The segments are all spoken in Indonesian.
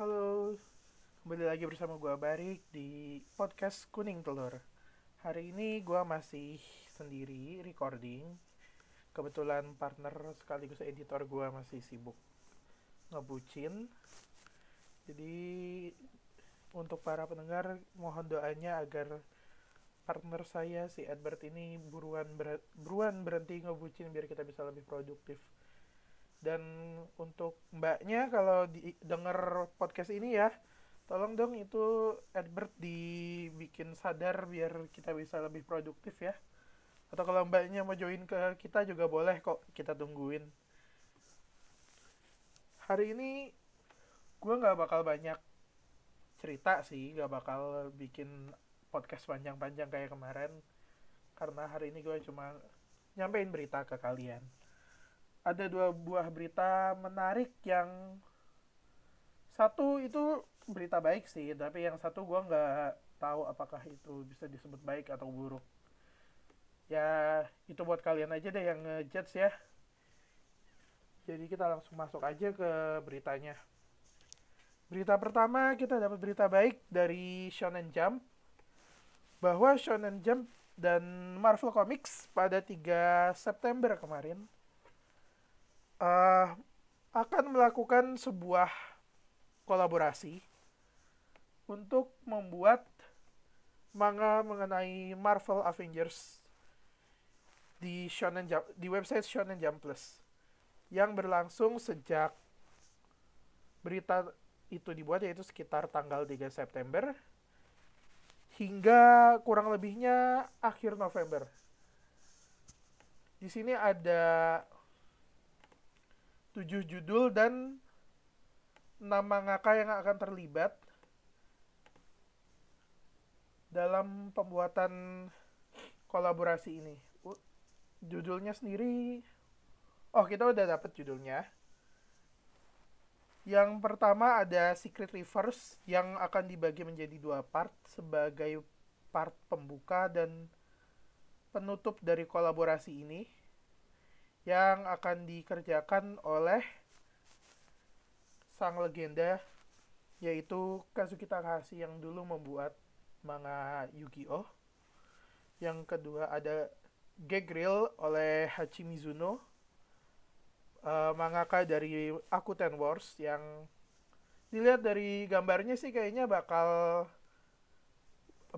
Halo, kembali lagi bersama gua Barik di podcast Kuning Telur. Hari ini gua masih sendiri recording. Kebetulan partner sekaligus editor gua masih sibuk ngebucin. Jadi untuk para pendengar mohon doanya agar partner saya si Edward ini buruan ber- buruan berhenti ngebucin biar kita bisa lebih produktif dan untuk mbaknya kalau di, denger podcast ini ya tolong dong itu Edward dibikin sadar biar kita bisa lebih produktif ya. Atau kalau mbaknya mau join ke kita juga boleh kok kita tungguin. Hari ini gue nggak bakal banyak cerita sih nggak bakal bikin podcast panjang-panjang kayak kemarin. Karena hari ini gue cuma nyampein berita ke kalian ada dua buah berita menarik yang satu itu berita baik sih tapi yang satu gue nggak tahu apakah itu bisa disebut baik atau buruk. Ya itu buat kalian aja deh yang ngejudge ya. Jadi kita langsung masuk aja ke beritanya. Berita pertama kita dapat berita baik dari Shonen Jump bahwa Shonen Jump dan Marvel Comics pada 3 September kemarin uh, akan melakukan sebuah kolaborasi untuk membuat manga mengenai Marvel Avengers di Shonen Jump, di website Shonen Jump Plus yang berlangsung sejak berita itu dibuat yaitu sekitar tanggal 3 September hingga kurang lebihnya akhir November. Di sini ada tujuh judul dan enam mangaka yang akan terlibat dalam pembuatan kolaborasi ini. Judulnya sendiri, oh kita udah dapet judulnya. Yang pertama ada Secret Rivers yang akan dibagi menjadi dua part sebagai part pembuka dan penutup dari kolaborasi ini yang akan dikerjakan oleh sang legenda yaitu Kazuki Takahashi yang dulu membuat manga Yu-Gi-Oh. Yang kedua ada Gegrill oleh Hachi Mizuno. Uh, mangaka dari Akuten Wars yang dilihat dari gambarnya sih kayaknya bakal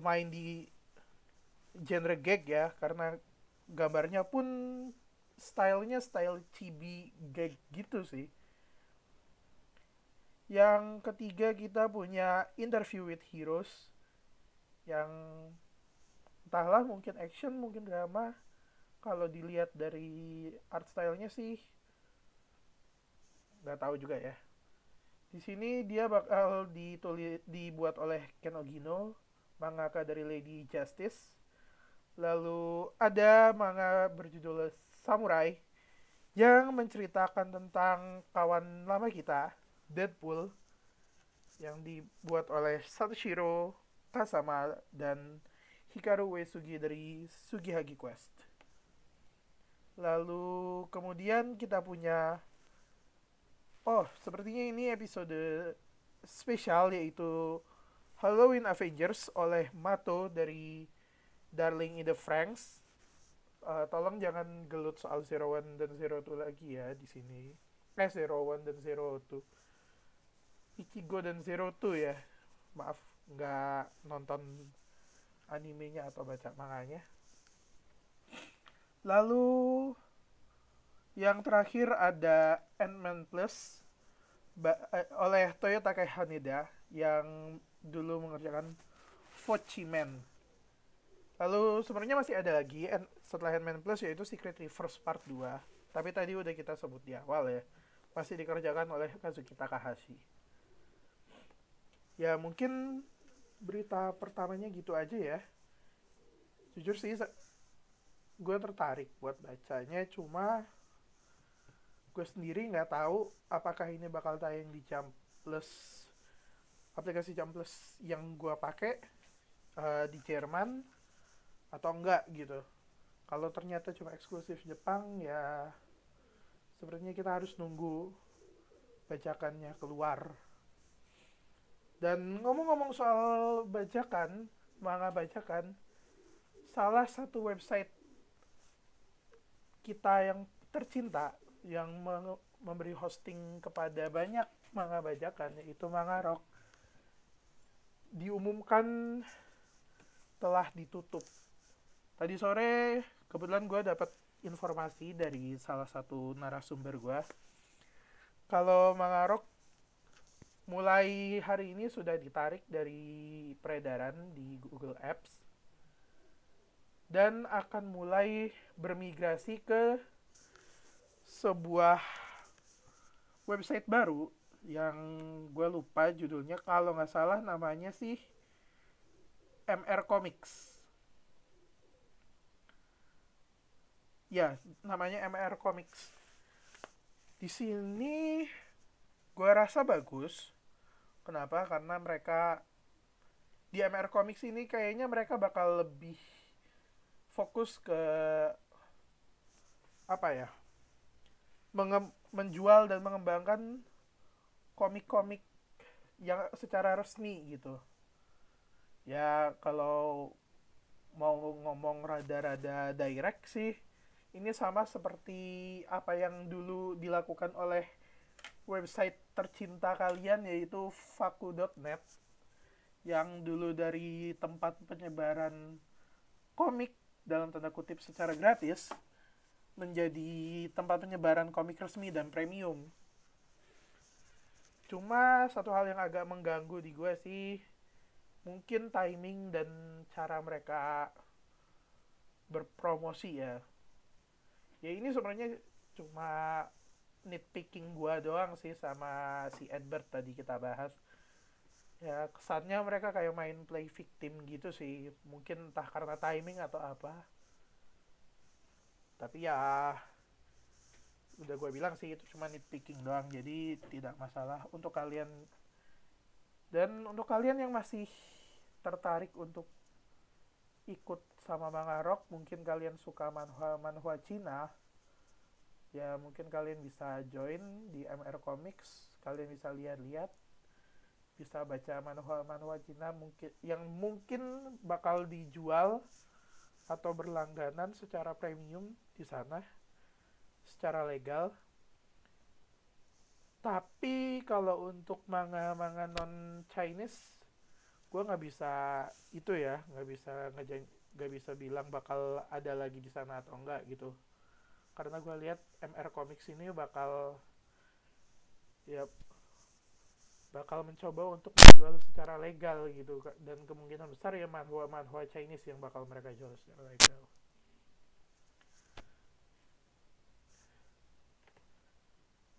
main di genre gag ya karena gambarnya pun stylenya style chibi gag gitu sih. Yang ketiga kita punya Interview with Heroes yang entahlah mungkin action mungkin drama. Kalau dilihat dari art stylenya sih nggak tahu juga ya. Di sini dia bakal ditulis dibuat oleh Ken Ogino mangaka dari Lady Justice. Lalu ada manga berjudul Samurai yang menceritakan tentang kawan lama kita Deadpool yang dibuat oleh Satoshiro Kasama dan Hikaru Uesugi dari Sugihagi Quest. Lalu kemudian kita punya Oh, sepertinya ini episode spesial yaitu Halloween Avengers oleh Mato dari Darling in the Franks. Uh, tolong jangan gelut soal Zero One dan Zero Two lagi ya di sini. Eh Zero One dan Zero Two. Ichigo dan Zero Two ya maaf nggak nonton animenya atau baca manganya lalu yang terakhir ada Ant-Man Plus eh, oleh Toyota Haneda yang dulu mengerjakan Man. Lalu sebenarnya masih ada lagi setelah Ant-Man Plus yaitu Secret Reverse Part 2. Tapi tadi udah kita sebut di awal ya. Masih dikerjakan oleh Kazuki Takahashi ya mungkin berita pertamanya gitu aja ya jujur sih gue tertarik buat bacanya cuma gue sendiri nggak tahu apakah ini bakal tayang di Jump Plus aplikasi Jump Plus yang gue pakai uh, di Jerman atau enggak gitu kalau ternyata cuma eksklusif Jepang ya sebenarnya kita harus nunggu bacakannya keluar dan ngomong-ngomong soal bajakan manga bajakan salah satu website kita yang tercinta yang memberi hosting kepada banyak manga bajakan yaitu Manga Rock diumumkan telah ditutup. Tadi sore kebetulan gue dapat informasi dari salah satu narasumber gue kalau Manga Rock mulai hari ini sudah ditarik dari peredaran di Google Apps dan akan mulai bermigrasi ke sebuah website baru yang gue lupa judulnya. Kalau nggak salah namanya sih MR Comics ya namanya MR Comics. Di sini gue rasa bagus. Kenapa? Karena mereka di MR Comics ini kayaknya mereka bakal lebih fokus ke apa ya? Menjual dan mengembangkan komik-komik yang secara resmi gitu. Ya kalau mau ngomong rada-rada direct sih ini sama seperti apa yang dulu dilakukan oleh website tercinta kalian yaitu faku.net yang dulu dari tempat penyebaran komik dalam tanda kutip secara gratis menjadi tempat penyebaran komik resmi dan premium. Cuma satu hal yang agak mengganggu di gue sih mungkin timing dan cara mereka berpromosi ya. Ya ini sebenarnya cuma nitpicking gue doang sih sama si Edward tadi kita bahas. Ya kesannya mereka kayak main play victim gitu sih. Mungkin entah karena timing atau apa tapi ya udah gue bilang sih itu cuma nitpicking doang jadi tidak masalah untuk kalian dan untuk kalian yang masih tertarik untuk ikut sama manga rock mungkin kalian suka manhwa manhwa Cina ya mungkin kalian bisa join di MR Comics kalian bisa lihat-lihat bisa baca manhwa manhwa Cina mungkin yang mungkin bakal dijual atau berlangganan secara premium di sana secara legal. Tapi kalau untuk manga-manga non Chinese gue nggak bisa itu ya nggak bisa nggak bisa bilang bakal ada lagi di sana atau enggak gitu. Karena gue lihat MR Comics ini bakal ya bakal mencoba untuk menjual secara legal gitu dan kemungkinan besar ya manhwa manhwa Chinese yang bakal mereka jual secara legal.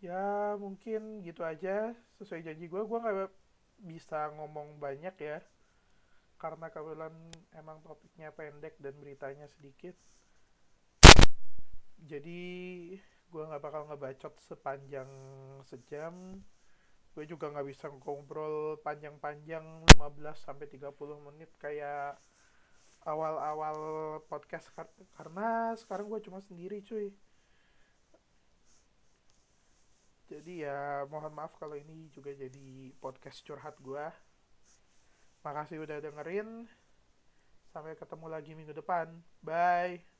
Ya mungkin gitu aja. Sesuai janji gue gue nggak bisa ngomong banyak ya. Karena kebetulan emang topiknya pendek dan beritanya sedikit. Jadi gue nggak bakal ngebacot sepanjang sejam. Gue juga nggak bisa ngobrol panjang-panjang 15 sampai 30 menit kayak awal-awal podcast. Karena sekarang gue cuma sendiri cuy jadi ya mohon maaf kalau ini juga jadi podcast curhat gue makasih udah dengerin. Sampai ketemu lagi minggu depan. Bye